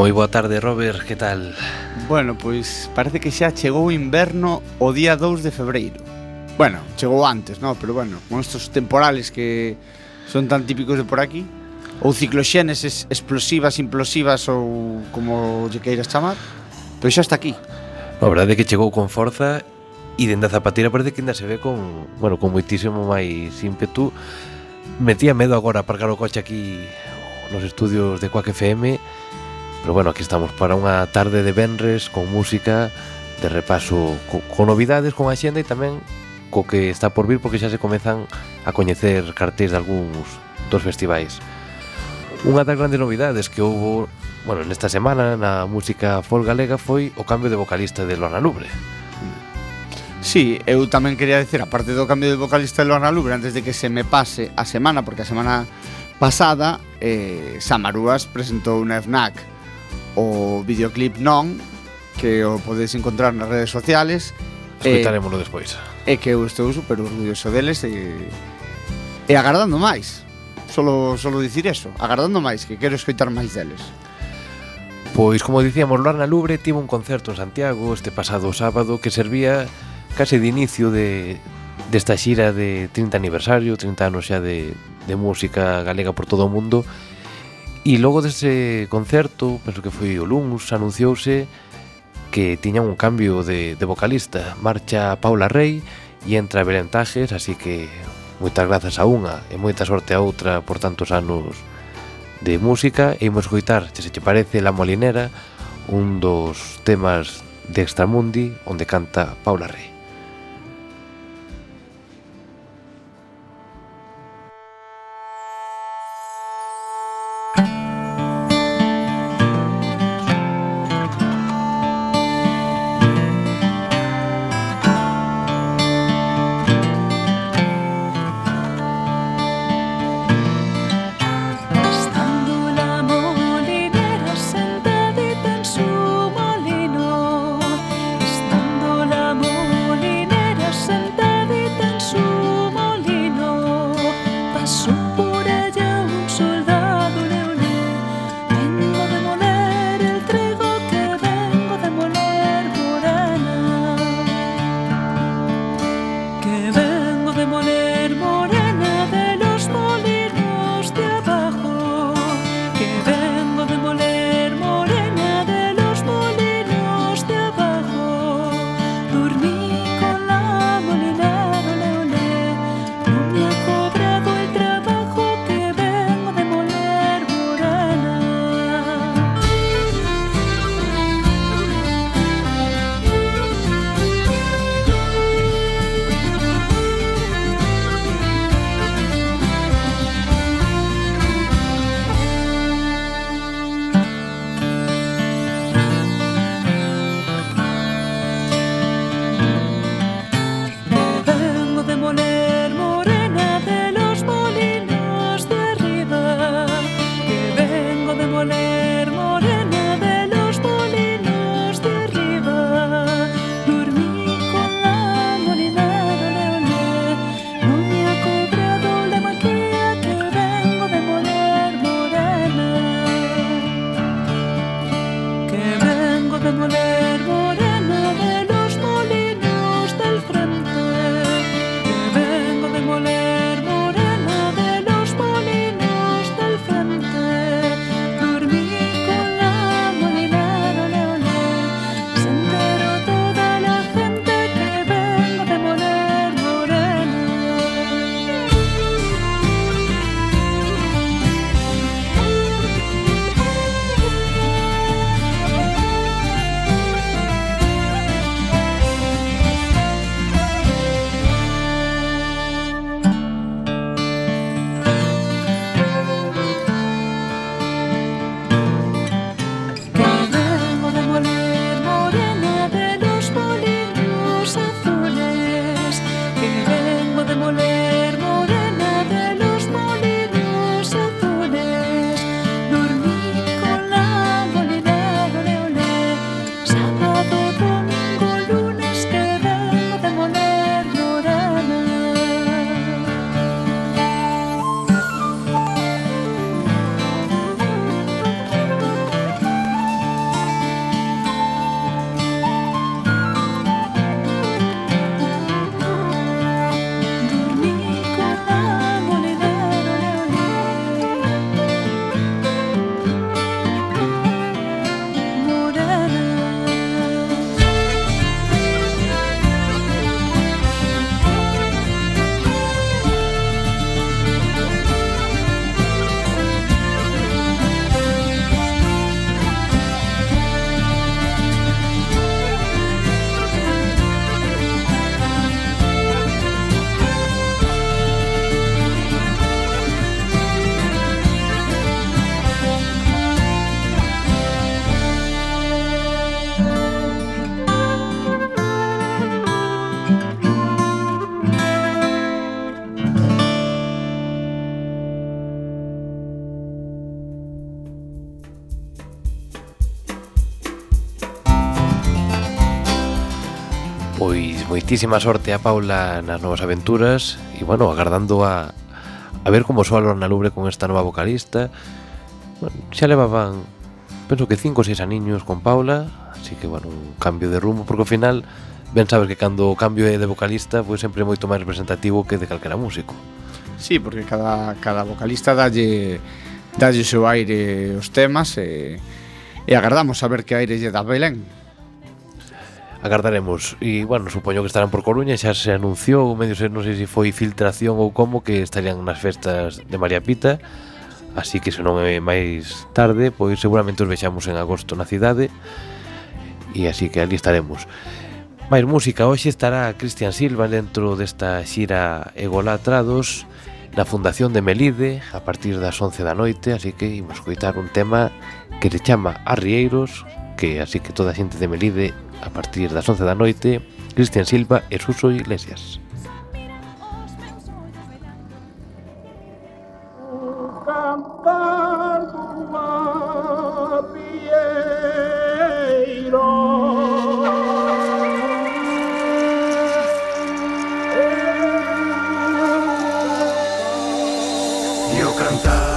Moi boa tarde, Robert, que tal? Bueno, pois parece que xa chegou o inverno o día 2 de febreiro Bueno, chegou antes, no, pero bueno, con estos temporales que son tan típicos de por aquí Ou cicloxéneses explosivas, implosivas ou como lle queiras chamar Pero xa está aquí. A verdade é que chegou con forza e dende a Zapatera parece que ainda se ve con, bueno, con moitísimo máis ímpetu Metía medo agora aparcar o coche aquí nos estudios de Quack FM Pero bueno, aquí estamos para unha tarde de Benres con música de repaso co, con novidades, con axenda e tamén co que está por vir porque xa se comezan a coñecer cartéis de algúns dos festivais. Unha das grandes novidades que houve bueno, nesta semana na música folk galega foi o cambio de vocalista de Lorna Lubre. Sí, eu tamén quería decir, aparte do cambio de vocalista de Lorna Lubre, antes de que se me pase a semana, porque a semana pasada eh, Samarúas presentou un FNAC O videoclip non, que o podedes encontrar nas redes sociales. Escoitarémoslo eh, despois. É que eu estou super orgulloso deles e, e agardando máis. Solo, solo dicir eso, agardando máis, que quero escoitar máis deles. Pois, como dicíamos, Luarna Lubre tivo un concerto en Santiago este pasado sábado que servía case de inicio de, desta xira de 30 aniversario, 30 anos xa de, de música galega por todo o mundo E logo dese concerto, penso que foi o Luns, anunciouse que tiña un cambio de, de vocalista. Marcha Paula Rey e entra Belén Tajes, así que moitas grazas a unha e moita sorte a outra por tantos anos de música e imos coitar, se se che parece, La Molinera, un dos temas de Extramundi onde canta Paula Rey. moitísima sorte a Paula nas novas aventuras e, bueno, agardando a, a ver como soa Lorna Lubre con esta nova vocalista. Bueno, xa levaban, penso que cinco ou seis aniños con Paula, así que, bueno, un cambio de rumbo, porque ao final, ben sabes que cando o cambio é de vocalista, pois sempre é moito máis representativo que de calquera músico. Sí, porque cada, cada vocalista dalle, dalle o seu aire os temas e, e agardamos a ver que aire lle dá Belén agardaremos. E, bueno, supoño que estarán por Coruña xa se anunciou, medio se, non sei se foi filtración ou como que estarían nas festas de María Pita. Así que se non é máis tarde pois seguramente os vexamos en agosto na cidade. E así que ali estaremos. Máis música. Hoxe estará Cristian Silva dentro desta xira Egolatrados na Fundación de Melide a partir das 11 da noite. Así que imos coitar un tema que se chama Arrieiros que así que toda a xente de Melide a partir das 11 da noite, Cristian Silva e Suso Iglesias. cantar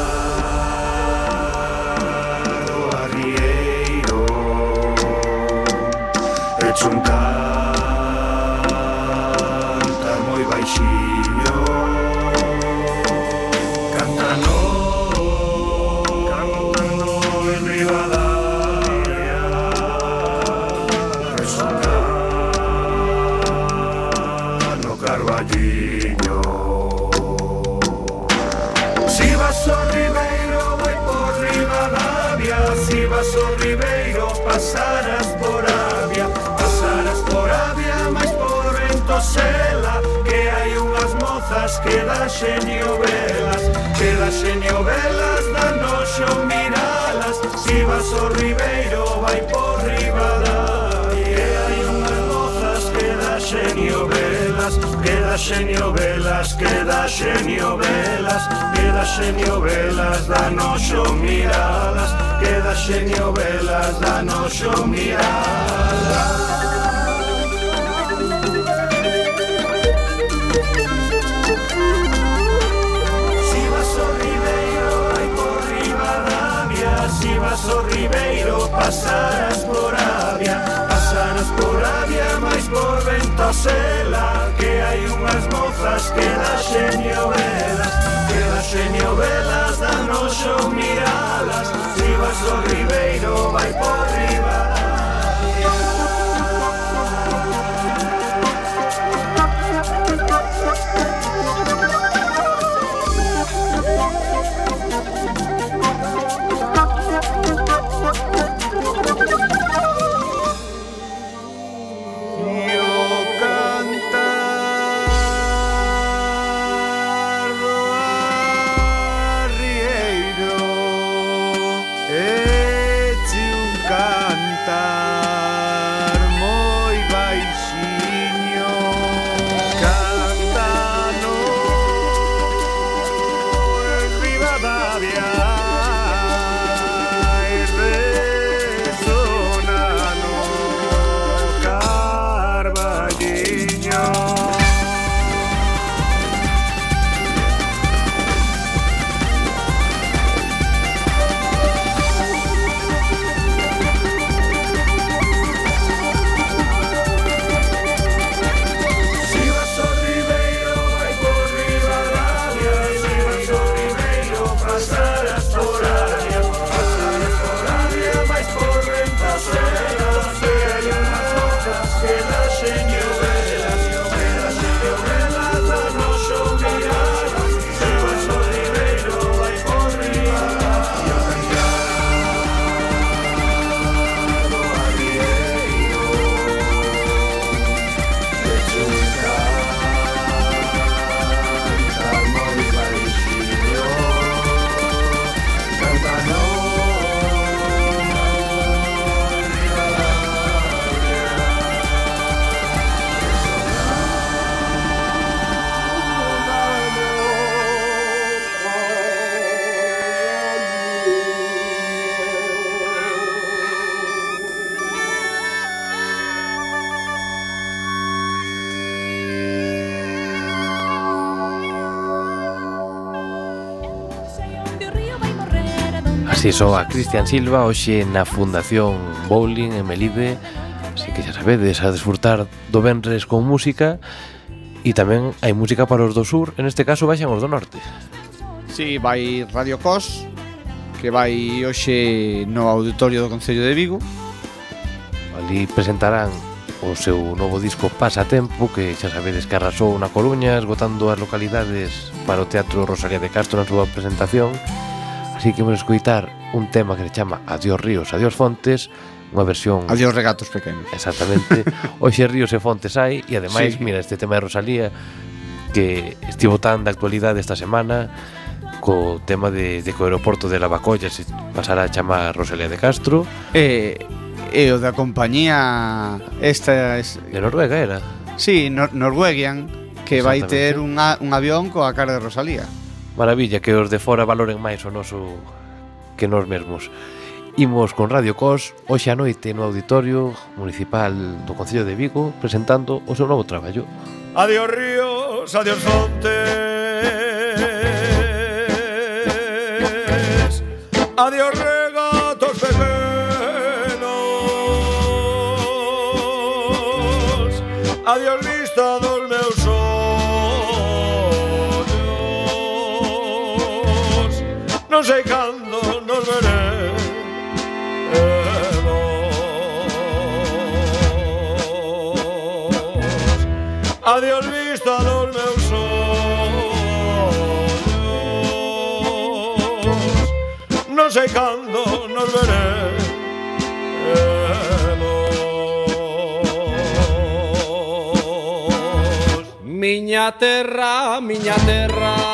xenio velas Queda xenio velas da noxo miralas. Si vas ao ribeiro vai por riba da hai unhas mozas que da xenio velas Queda xenio velas, queda xenio velas Queda xenio velas, da noxo miralas. Queda xenio velas, da noxo miralas. paso Ribeiro pasarás por Avia Pasarás por Avia Mais por Ventosela Que hai unhas mozas que da xenio velas Que da xenio velas Dan oxo miralas. Si vas o Ribeiro vai por Así soa Cristian Silva hoxe na Fundación Bowling en Melide Así que xa sabedes a desfrutar do Benres con música. E tamén hai música para os do sur. En este caso baixan os do norte. Si, sí, vai Radio Cos Que vai hoxe no auditorio do Concello de Vigo. Ali presentarán o seu novo disco Pasatempo que xa sabedes que arrasou na Coruña esgotando as localidades para o Teatro Rosalía de Castro na súa presentación. Así que vamos escoitar un tema que se chama Adiós ríos, adiós fontes, unha versión Adiós regatos pequenos. Exactamente. Hoxe ríos e fontes hai e ademais, sí. mira, este tema de Rosalía que estivo tan de actualidade esta semana co tema de, de co aeroporto de Lavacolla se pasará a chamar Rosalía de Castro e, e o da compañía esta es... de Noruega era? Si, sí, Nor Norwegian que vai ter un, a, un avión coa cara de Rosalía Maravilla que os de fora valoren máis o noso que nós mesmos. Imos con Radio Cos hoxe a noite no Auditorio Municipal do Concello de Vigo presentando o seu novo traballo. Adiós ríos, adiós fontes Adiós regatos venenos Adiós listado non sei cando nos veremos Adiós vista dos meus ollos Non sei cando nos veremos Miña terra, miña terra.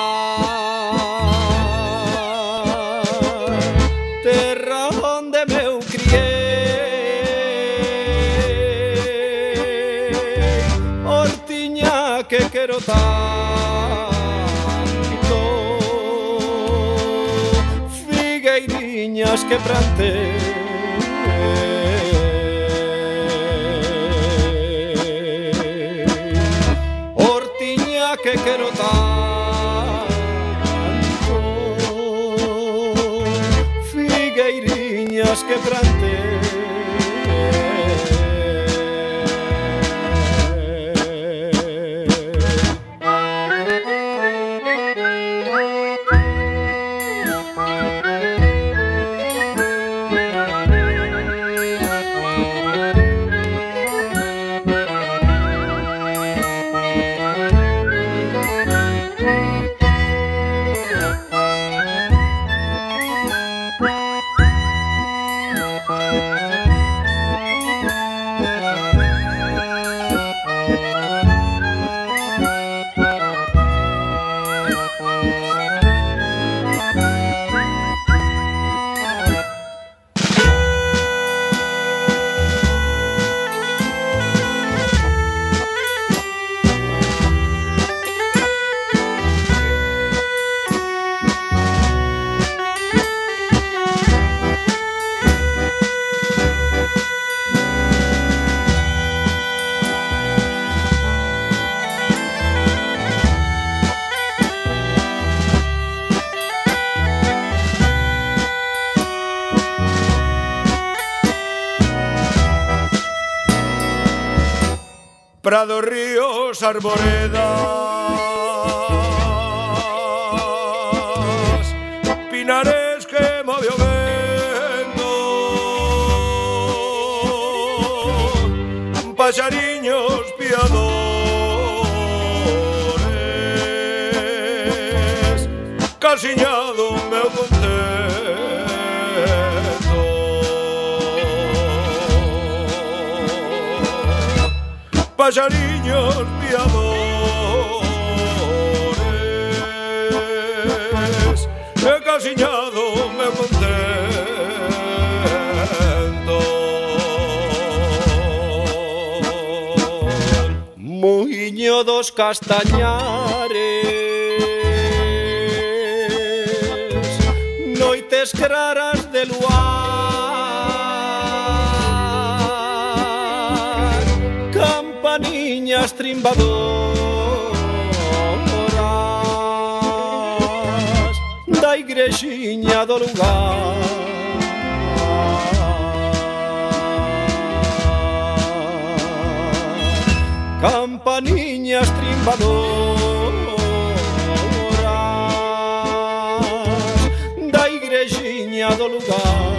que plantei. que quero tanto Figueiriñas quebrando arboredas, pinares que movió vento, pasariños piadores, casiñado me conté. pasariños amores E casiñado me contento. Muiño dos castañados as trimbadoras da igrexiña do lugar. campaniñas trimbadoras da igrexiña do lugar.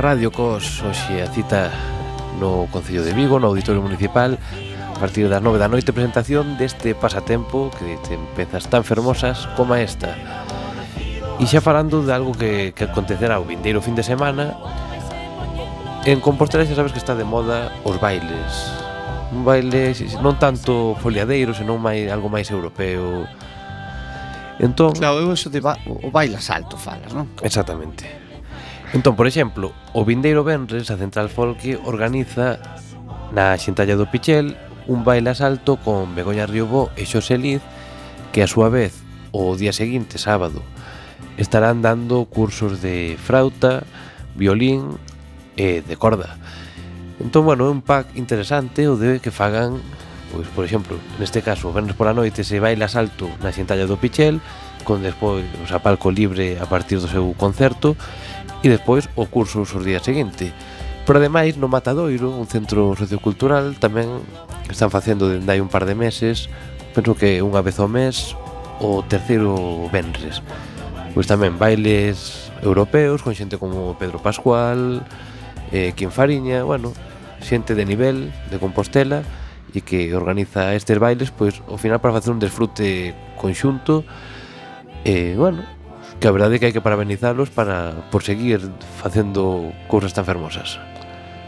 Radio Cos hoxe a cita no Concello de Vigo, no Auditorio Municipal A partir das 9 da noite presentación deste pasatempo Que ten pezas tan fermosas como esta E xa falando de algo que, que acontecerá o vindeiro fin de semana En Compostela xa sabes que está de moda os bailes Un baile non tanto foliadeiro, senón máis, algo máis europeo Entón, claro, eu eso de ba o baila salto falas, non? Exactamente. Entón, por exemplo, o vindeiro Benres a Central Folke, organiza na Xentalla do Pichel un baile asalto con Begoña Riobó e Xosé Liz que a súa vez o día seguinte, sábado, estarán dando cursos de frauta, violín e de corda. Entón, bueno, é un pack interesante o de que fagan, pois, por exemplo, neste caso, o venres pola noite se baila salto na xentalla do Pichel, con despois o sea, palco libre a partir do seu concerto, e despois o curso os días seguinte. Pero ademais no Matadoiro, un centro sociocultural, tamén están facendo dende hai un par de meses, penso que unha vez ao mes, o terceiro venres. Pois tamén bailes europeos con xente como Pedro Pascual, eh, Quim Fariña, bueno, xente de nivel, de Compostela, e que organiza estes bailes, pois ao final para facer un desfrute conxunto, e eh, bueno, que a verdade é que hai que parabenizalos para por seguir facendo cousas tan fermosas.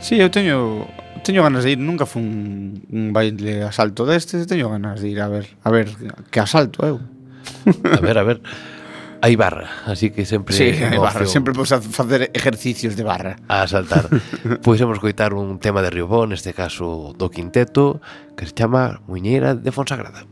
Sí, eu teño teño ganas de ir, nunca fun un baile asalto destes, teño ganas de ir a ver, a ver que asalto eu. A ver, a ver. Hai barra, así que sempre Sí, hai barra, sempre podes facer ejercicios de barra. A saltar. pois hemos coitar un tema de Riobó, neste caso do quinteto, que se chama Muñeira de Fonsagrada.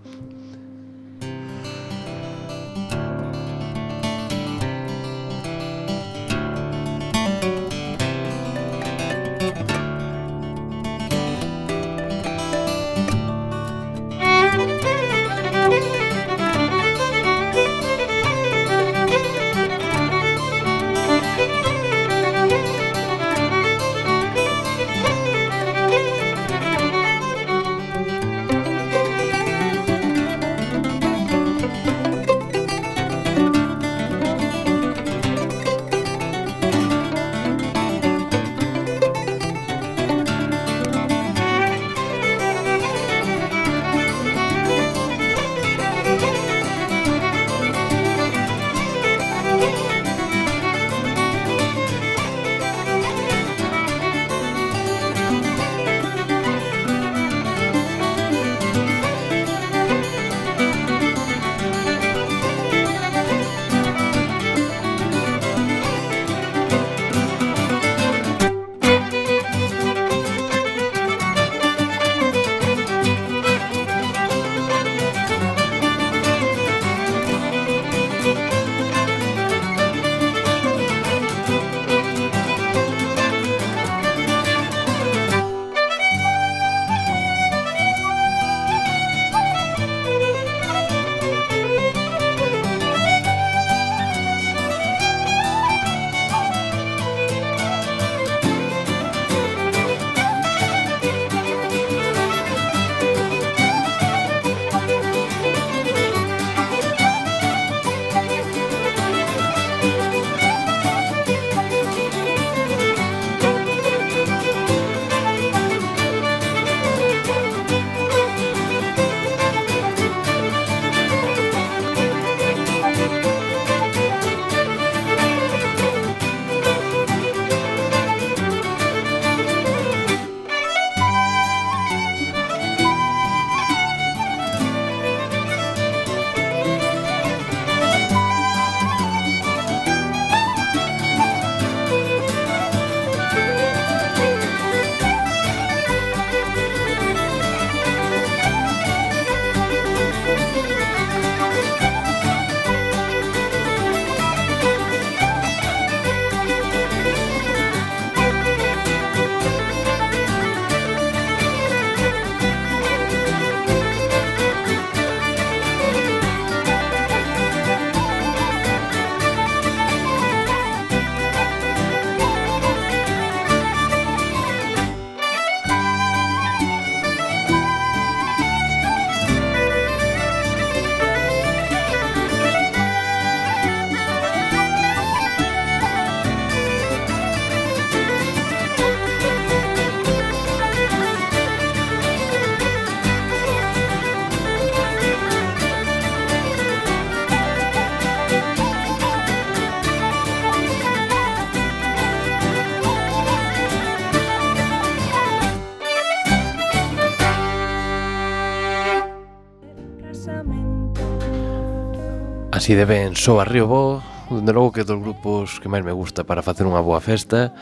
Así de ben soa Río Bo Dende logo que dos grupos que máis me gusta para facer unha boa festa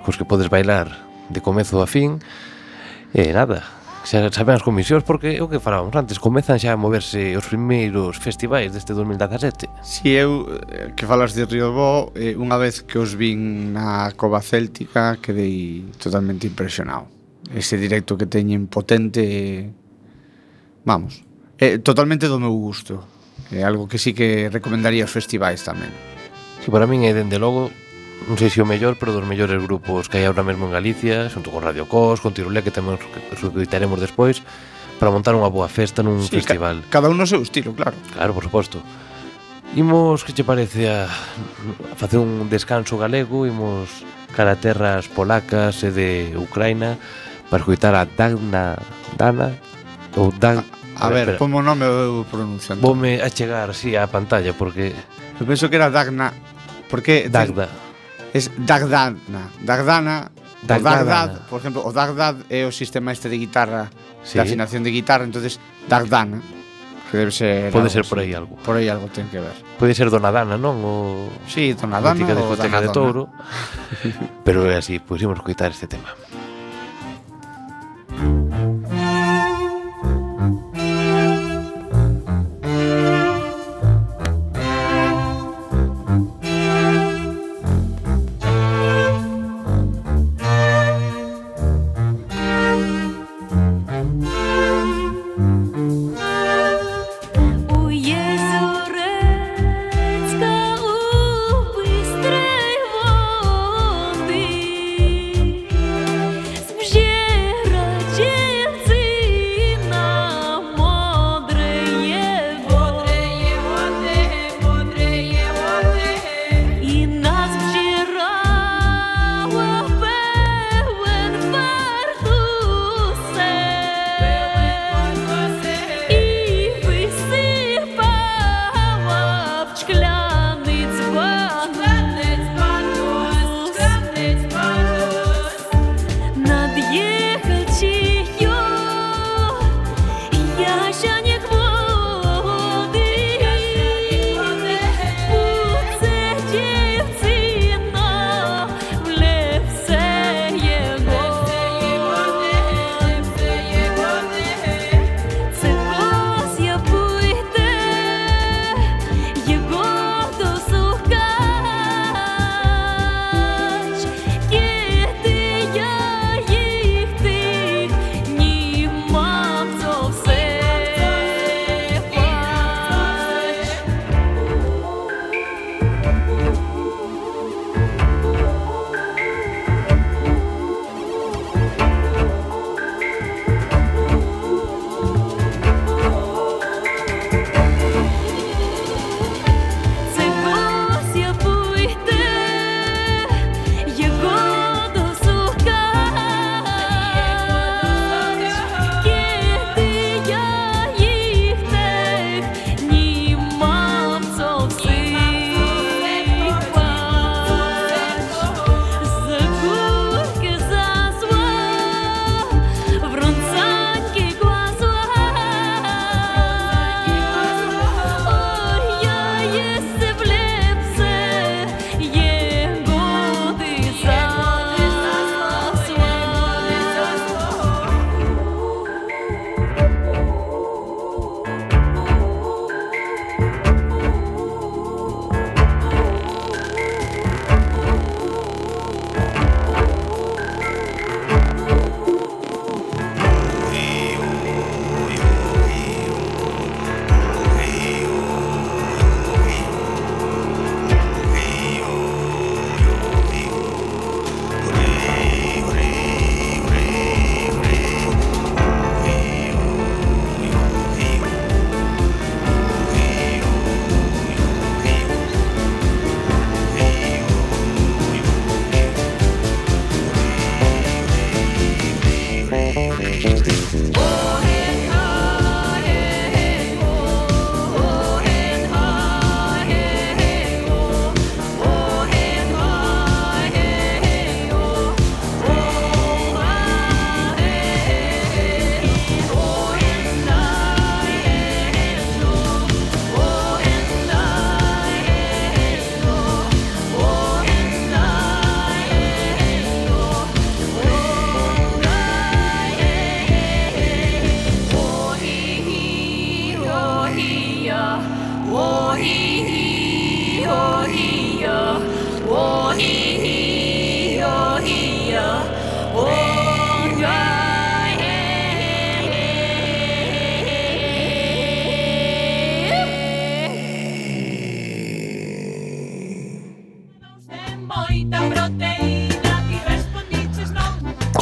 Cos que podes bailar de comezo a fin E nada, xa saben as comisións porque é o que falábamos antes, comezan xa a moverse os primeiros festivais deste 2017. Si eu eh, que falas de Río Bo, eh, unha vez que os vin na Cova Céltica quedei totalmente impresionado. Ese directo que teñen potente, vamos, eh, totalmente do meu gusto. É algo que sí que recomendaría os festivais tamén. Si, sí, para min é, dende logo, non sei se o mellor, pero dos mellores grupos que hai ahora mesmo en Galicia, xunto con Radio Cos, con Tirulé, que tamén suscritaremos despois, para montar unha boa festa nun sí, festival. Ca cada un no seu estilo, claro. Claro, por suposto. Imos, que che parece, a, a facer un descanso galego, imos cara terras polacas e de Ucraina para escutar a Dana, Dana ou Dan... A A ver, como o nome eu pronunciando. Vome a chegar, si, sí, á pantalla, porque... Eu penso que era Dagna, porque... Dagda. Es Dagdana, Dagdana, Dagdana. Dagdad, por exemplo, o Dagdad é o sistema este de guitarra, sí. de afinación de guitarra, entonces Dagdana. Que debe ser Pode algo, ser por aí algo. Por aí algo ten que ver. Pode ser Donadana, non? O Sí, Donadana ou Dana de Touro. Pero é así, pois imos coitar este tema.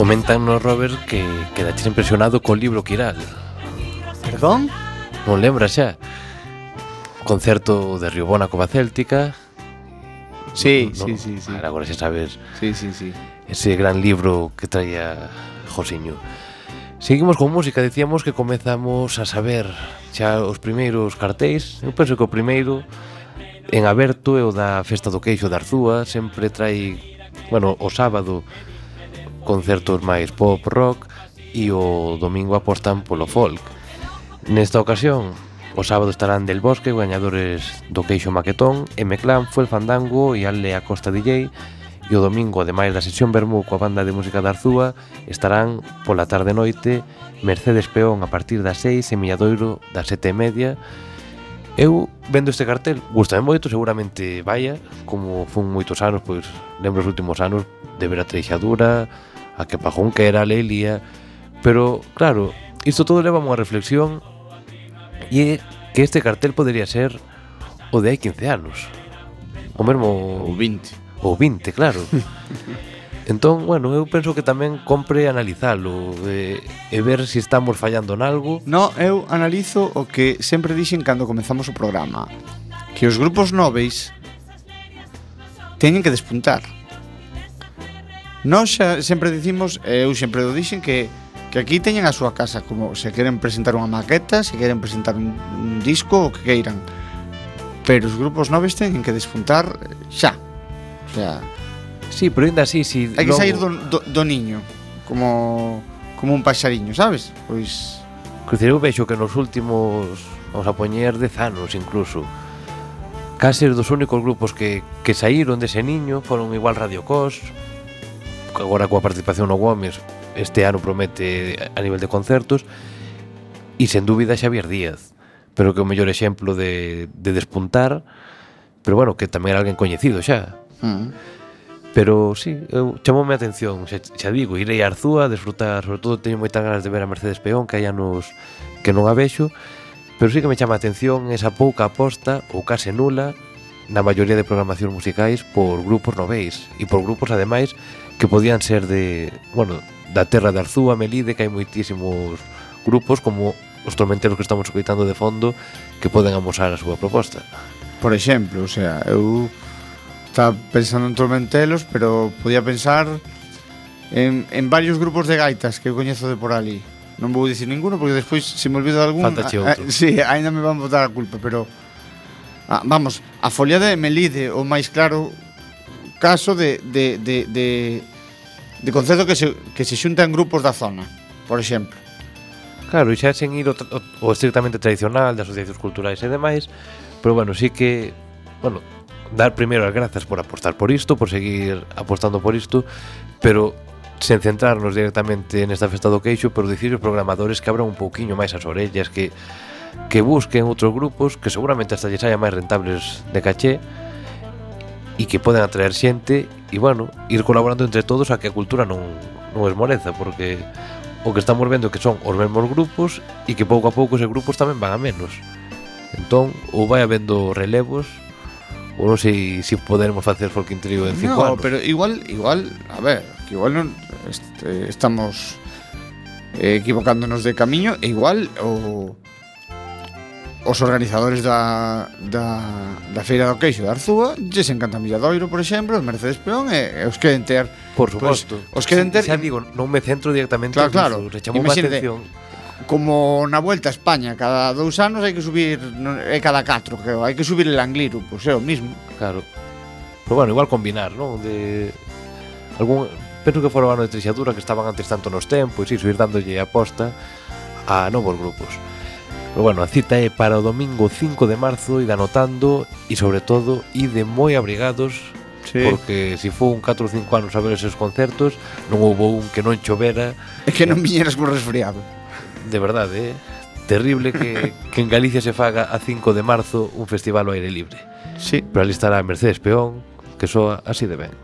Comentannos, Robert, que quedaches impresionado co libro Quiral. Perdón? Non lembra xa? Concerto de Riobona Cova Céltica. Sí, no, sí, sí, sí. Agora xa sabes. Sí, sí, sí. Ese gran libro que traía Josiño. Seguimos con música, decíamos que comezamos a saber xa os primeiros cartéis. Eu penso que o primeiro en aberto é o da Festa do Queixo de Arzúa, sempre trai, bueno, o sábado concertos máis pop rock e o domingo apostan polo folk. Nesta ocasión, o sábado estarán Del Bosque, gañadores do Queixo Maquetón, M-Clan, Fuel Fandango e Ale Acosta DJ, e o domingo, ademais da sesión Bermú coa banda de música da Arzúa, estarán pola tarde noite Mercedes Peón a partir das 6 e Milladoiro das 7 e media. Eu vendo este cartel, gustame moito, seguramente vaya, como fun moitos anos, pois lembro os últimos anos de ver a treixadura, a que Pajón quera, a Lelia, pero claro, isto todo leva a unha reflexión e que este cartel podería ser o de hai 15 anos. O mesmo... O 20. O 20, claro. entón, bueno, eu penso que tamén compre analizalo e, e ver se si estamos fallando en algo. No, eu analizo o que sempre dixen cando comezamos o programa. Que os grupos nobeis teñen que despuntar Nós xa, sempre dicimos, eu sempre o dixen que que aquí teñen a súa casa como se queren presentar unha maqueta, se queren presentar un, un disco, o que queiran. Pero os grupos noves teñen que despuntar xa. O sea, Sí, pero ainda así, si Hai que logo... sair do, do, do niño Como como un paxariño, sabes? Pois... Crucero vexo que nos últimos Vamos a poñer dez anos incluso Case dos únicos grupos que, que saíron dese niño Foron igual Radio Cos agora coa participación no Gómez este ano promete a nivel de concertos e sen dúbida Xavier Díaz pero que é o mellor exemplo de, de despuntar pero bueno, que tamén era alguén coñecido xa mm. pero sí, eu, chamoume a atención xa, xa digo, irei a Arzúa a desfrutar sobre todo teño moitas ganas de ver a Mercedes Peón que hai anos que non a vexo pero sí que me chama a atención esa pouca aposta ou case nula na maioría de programacións musicais por grupos noveis e por grupos ademais que podían ser de, bueno, da terra de Arzúa, Melide, que hai moitísimos grupos como os tormenteros que estamos escoitando de fondo que poden amosar a súa proposta. Por exemplo, o sea, eu estaba pensando en tormentelos, pero podía pensar en, en varios grupos de gaitas que eu coñezo de por ali. Non vou dicir ninguno porque despois se me olvido de algún, Faltache outro. A, a, sí, aínda me van botar a culpa, pero a, vamos, a folia de Melide, o máis claro caso de, de, de, de, de concerto que se, que se xuntan grupos da zona, por exemplo. Claro, e xa sen ir o, o, o estrictamente tradicional de asociacións culturais e demais, pero bueno, sí que, bueno, dar primeiro as grazas por apostar por isto, por seguir apostando por isto, pero sen centrarnos directamente nesta festa do queixo, pero dicir os programadores que abran un pouquiño máis as orellas, que que busquen outros grupos que seguramente hasta lles saia máis rentables de caché, e que poden atraer xente e, bueno, ir colaborando entre todos a que a cultura non, non esmoreza, porque o que estamos vendo que son os mesmos grupos e que pouco a pouco esos grupos tamén van a menos. Entón, ou vai habendo relevos, ou non sei se si poderemos facer folk trio en 5 no, anos. pero igual, igual, a ver, que igual non este, estamos equivocándonos de camiño e igual o os organizadores da, da, da Feira do Queixo de Arzúa lles encanta Milladoiro, por exemplo, os Mercedes Peón e, e os queren ter Por suposto pues, Os queren ter Xa digo, non me centro directamente Claro, claro Rechamou a atención como na Vuelta a España cada dous anos hai que subir é cada catro, creo, hai que subir el Angliru, pois é o mismo. Claro. Pero bueno, igual combinar, non? De algún penso que fora o ano de trixadura que estaban antes tanto nos tempos e subir dándolle aposta a novos grupos. Pero bueno, a cita é para o domingo 5 de marzo, id anotando e sobre todo ide moi abrigados sí. porque se si foi un 4 ou 5 anos a ver esos concertos non houve un que non chovera é que non viñeras con resfriado de verdade, eh? terrible que, que en Galicia se faga a 5 de marzo un festival ao aire libre sí. pero ali estará Mercedes Peón que soa así de ben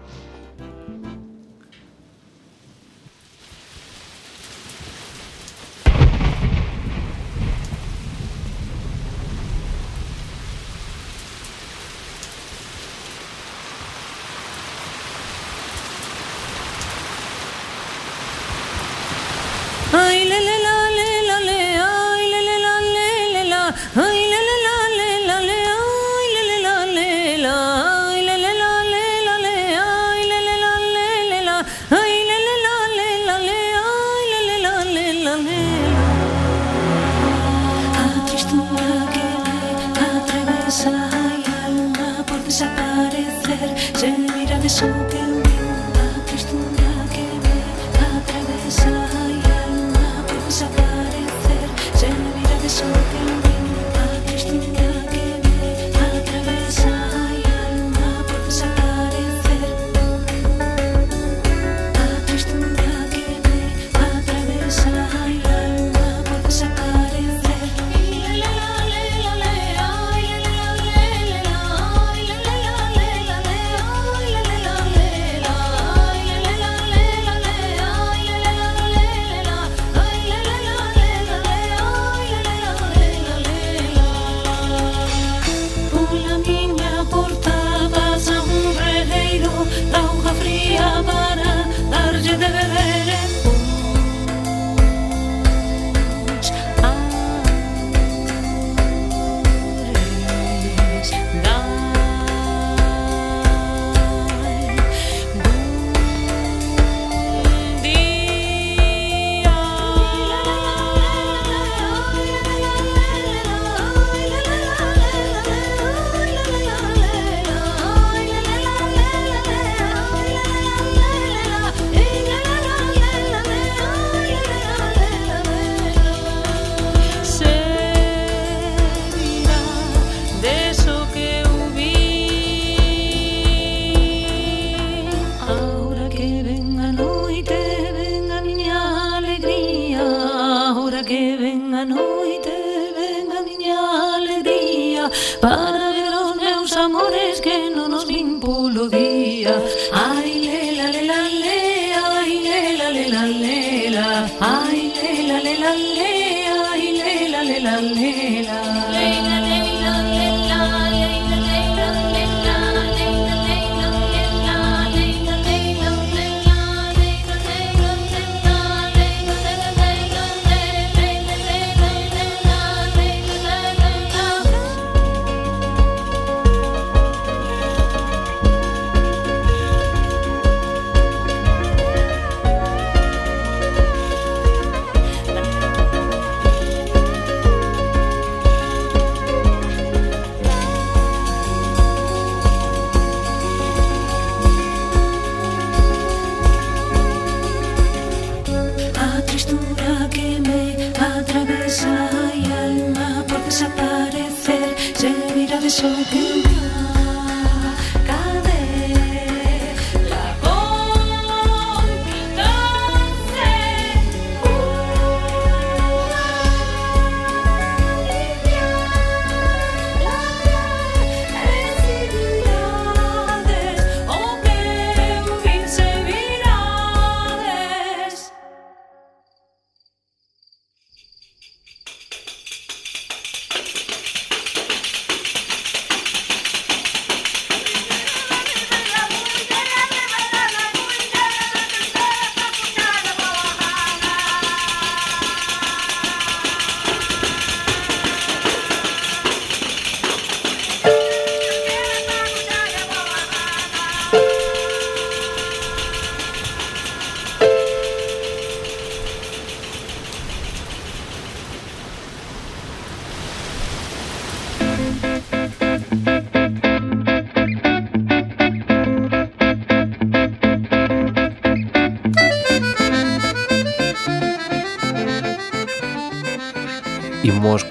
But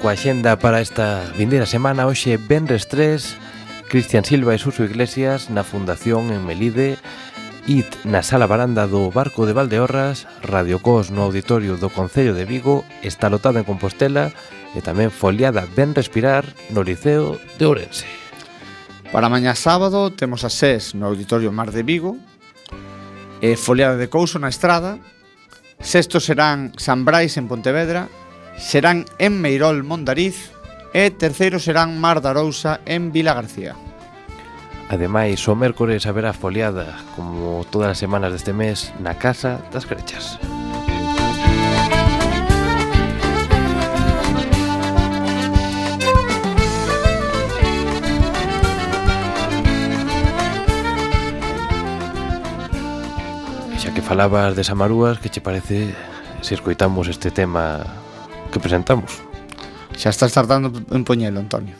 coa xenda para esta vindeira semana Hoxe Benres 3 Cristian Silva e Suso Iglesias na Fundación en Melide IT na Sala Baranda do Barco de Valdeorras Radio Cos no Auditorio do Concello de Vigo Está lotada en Compostela e tamén foliada Ben Respirar no Liceo de Ourense. Para mañá sábado temos a SES no Auditorio Mar de Vigo e foliada de Couso na Estrada. Sexto serán San Brais en Pontevedra serán en Meirol Mondariz e terceiro serán Mar da Arousa en Vila García. Ademais, o mércores haberá foliada, como todas as semanas deste mes, na Casa das Crechas. E xa que falabas de Samarúas, que che parece se escoitamos este tema que presentamos. Xa estás tardando en poñelo, Antonio.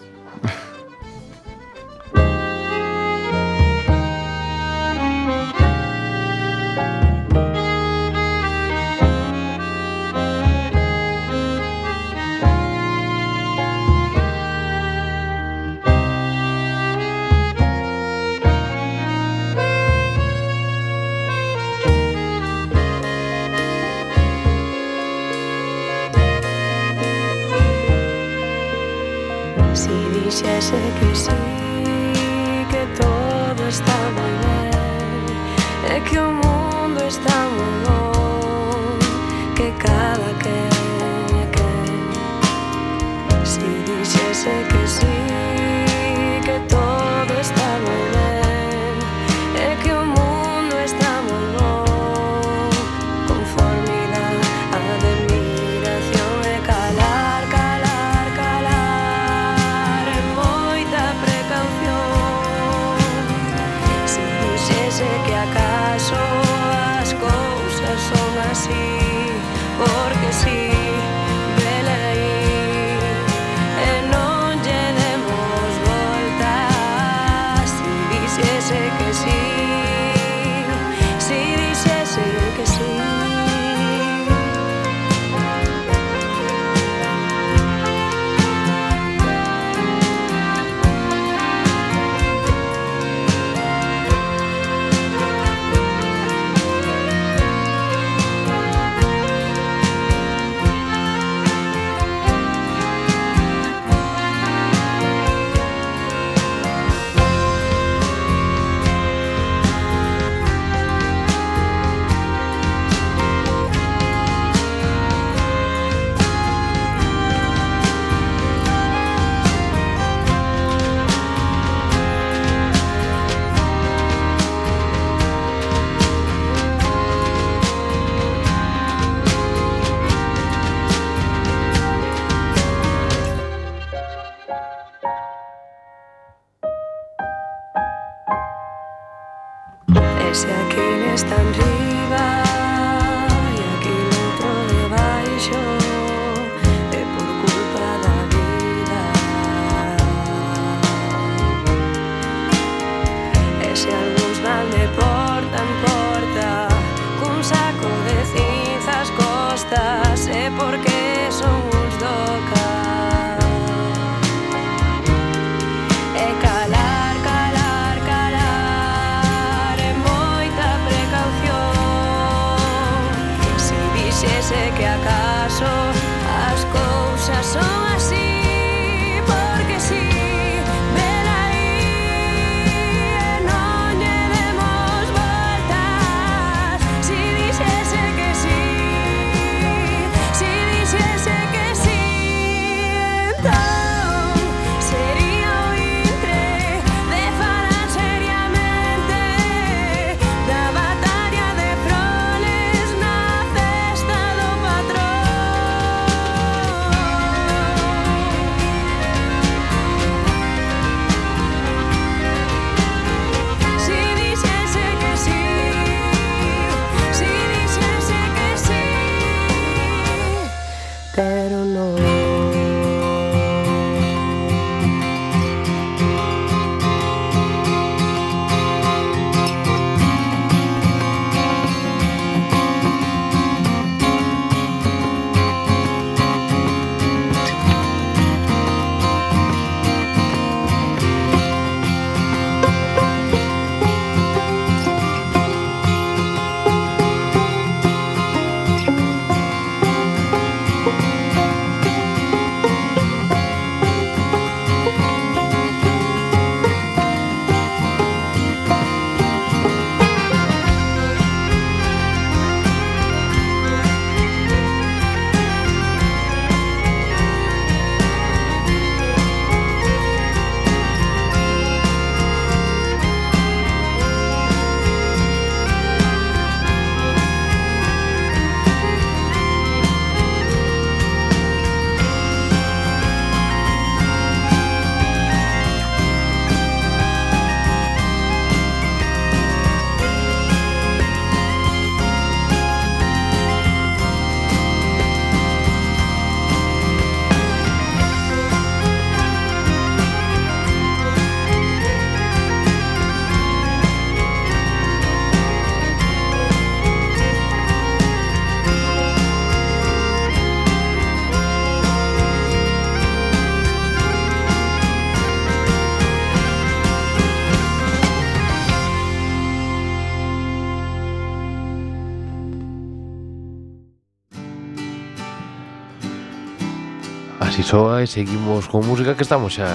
Así soa e seguimos con música que estamos xa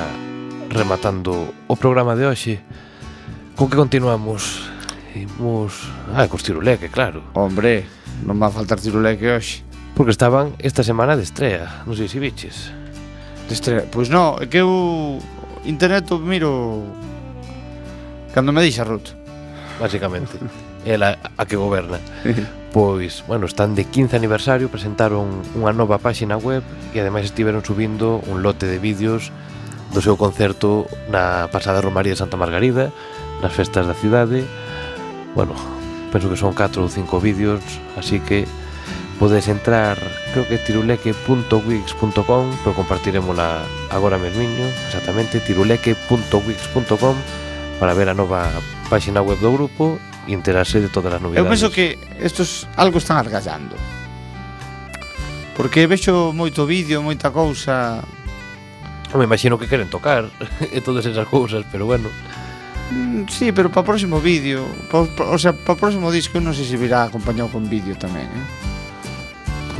rematando o programa de hoxe. Con que continuamos? Imos... Ah, cos Tiruleque, claro. Hombre, non va a faltar Tiruleque hoxe. Porque estaban esta semana de estrea Non sei se biches De estrea? Pois non, é que eu internet o miro Cando me deixa a Ruth Básicamente, ela a que goberna. Pois, bueno, están de 15 aniversario, presentaron unha nova páxina web e ademais estiveron subindo un lote de vídeos do seu concerto na pasada Romaría de Santa Margarida, nas festas da cidade. Bueno, penso que son 4 ou 5 vídeos, así que podes entrar, creo que tiruleque.wix.com, pero compartirémola agora mesmiño, exactamente tiruleque.wix.com para ver a nova páxina web do grupo y enterarse de todas as novidades. Eu penso que estos algo están argallando. Porque vexo moito vídeo, moita cousa. Me imagino que queren tocar e todas esas cousas, pero bueno. Mm, sí, pero para o próximo vídeo, pa, pa, o sea, para o próximo disco non sei se virá acompañado con vídeo tamén, eh?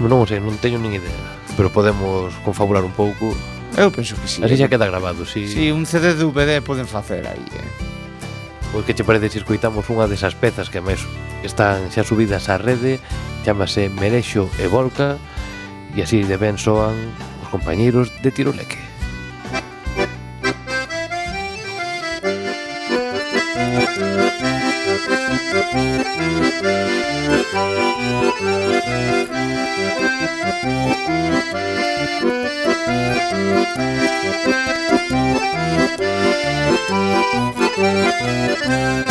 Non sei, non teño nin idea, pero podemos confabular un pouco. Eu penso que sí. Así eh. xa queda grabado, sí. Si... Sí, un CD de DVD poden facer aí, eh. Pois que che parece se escoitamos unha desas pezas que máis están xa subidas á rede Chámase Merexo e Volca E así de ben soan os compañeiros de Tiroleque. Thank Música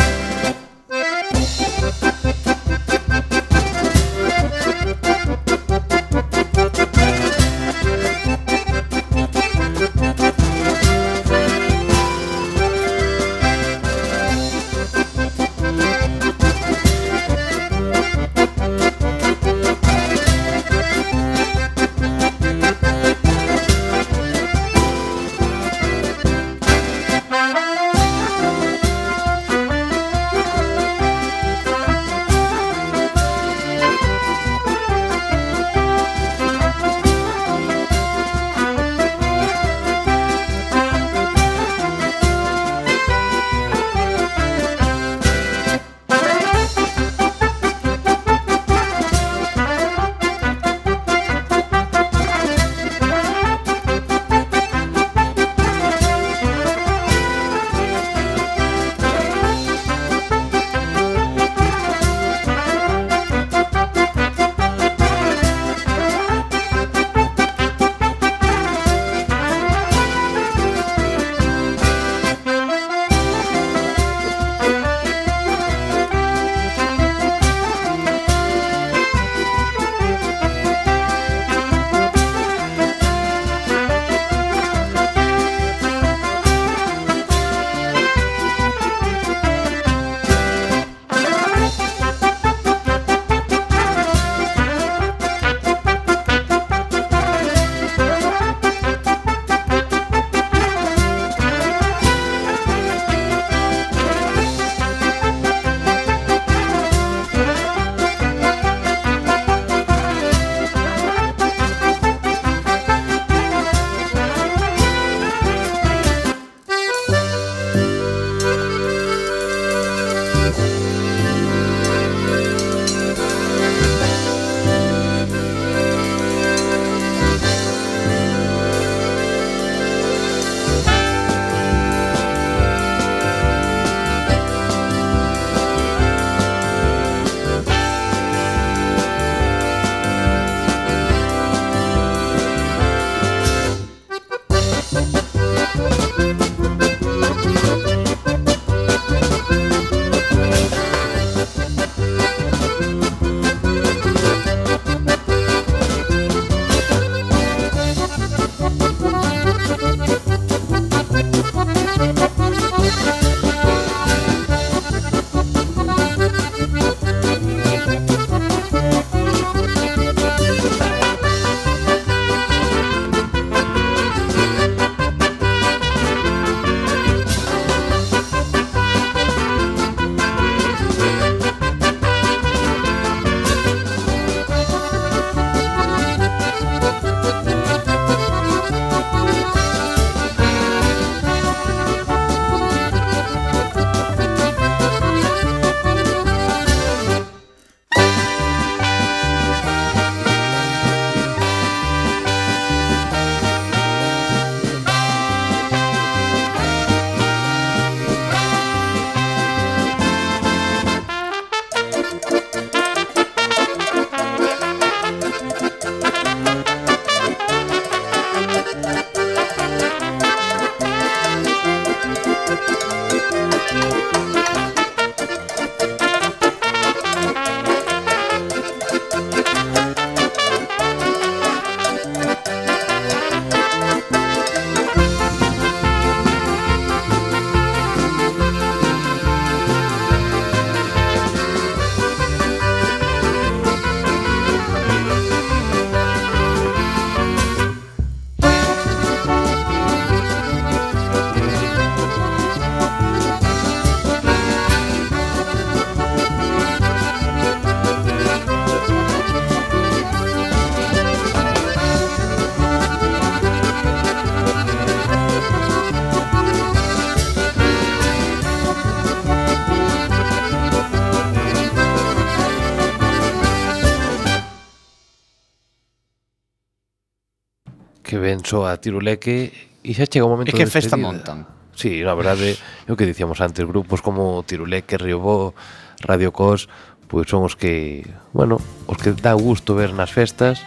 ben só a tiruleque e xa chega o momento de que de festa montan. Sí, na verdade, é o que dicíamos antes, grupos como Tiruleque, Riobó, Radio Cos, pois son os que, bueno, os que dá gusto ver nas festas,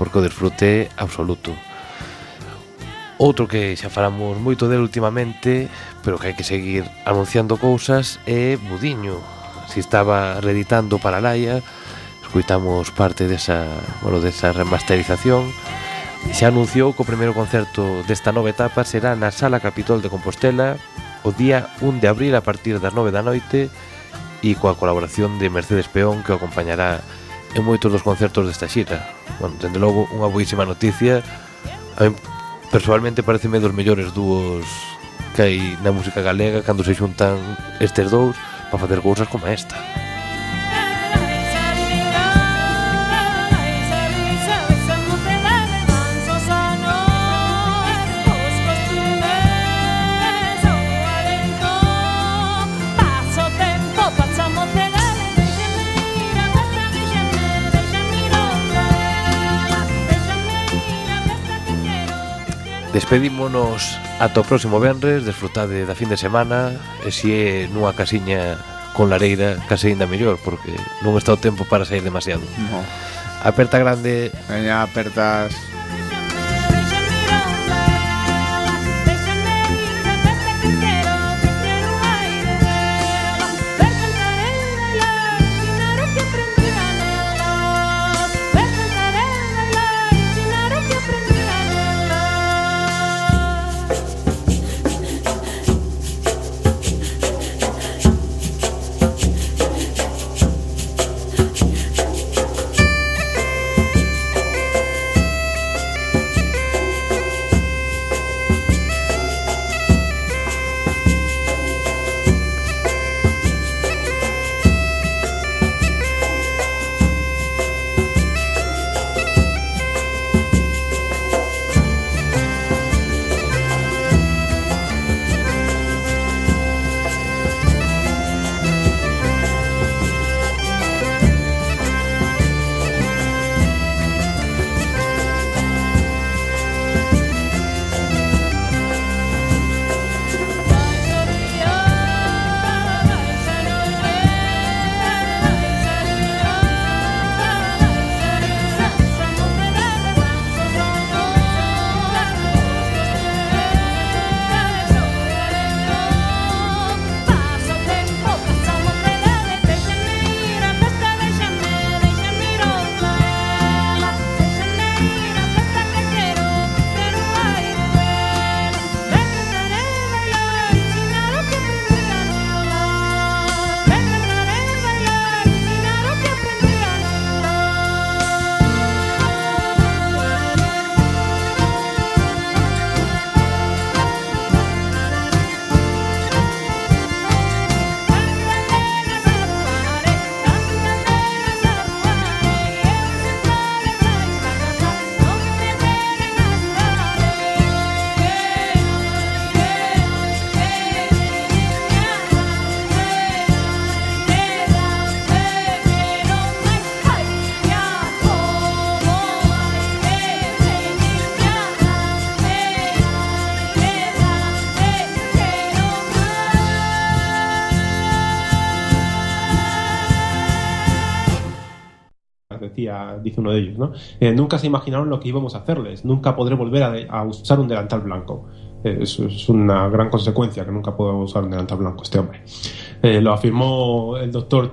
porque o desfrute absoluto. Outro que xa falamos moito del últimamente, pero que hai que seguir anunciando cousas, é Budiño. Si estaba reeditando para Laia, escuitamos parte desa, bueno, desa remasterización, Se xa anunciou que o primeiro concerto desta nova etapa será na Sala Capitol de Compostela o día 1 de abril a partir das 9 da noite e coa colaboración de Mercedes Peón que o acompañará en moitos dos concertos desta xira. Bueno, dende logo, unha boísima noticia. A mí, personalmente, pareceme dos mellores dúos que hai na música galega cando se xuntan estes dous para facer cousas como esta. Despedímonos ata o próximo venres, desfrutade da fin de semana, e se é nunha casiña con lareira, case ainda mellor, porque non está o tempo para sair demasiado. No. Aperta grande. Veña, apertas. De ellos, ¿no? Eh, nunca se imaginaron lo que íbamos a hacerles, nunca podré volver a, a usar un delantal blanco. Eh, eso es una gran consecuencia que nunca puedo usar un delantal blanco este hombre. Eh, lo afirmó el doctor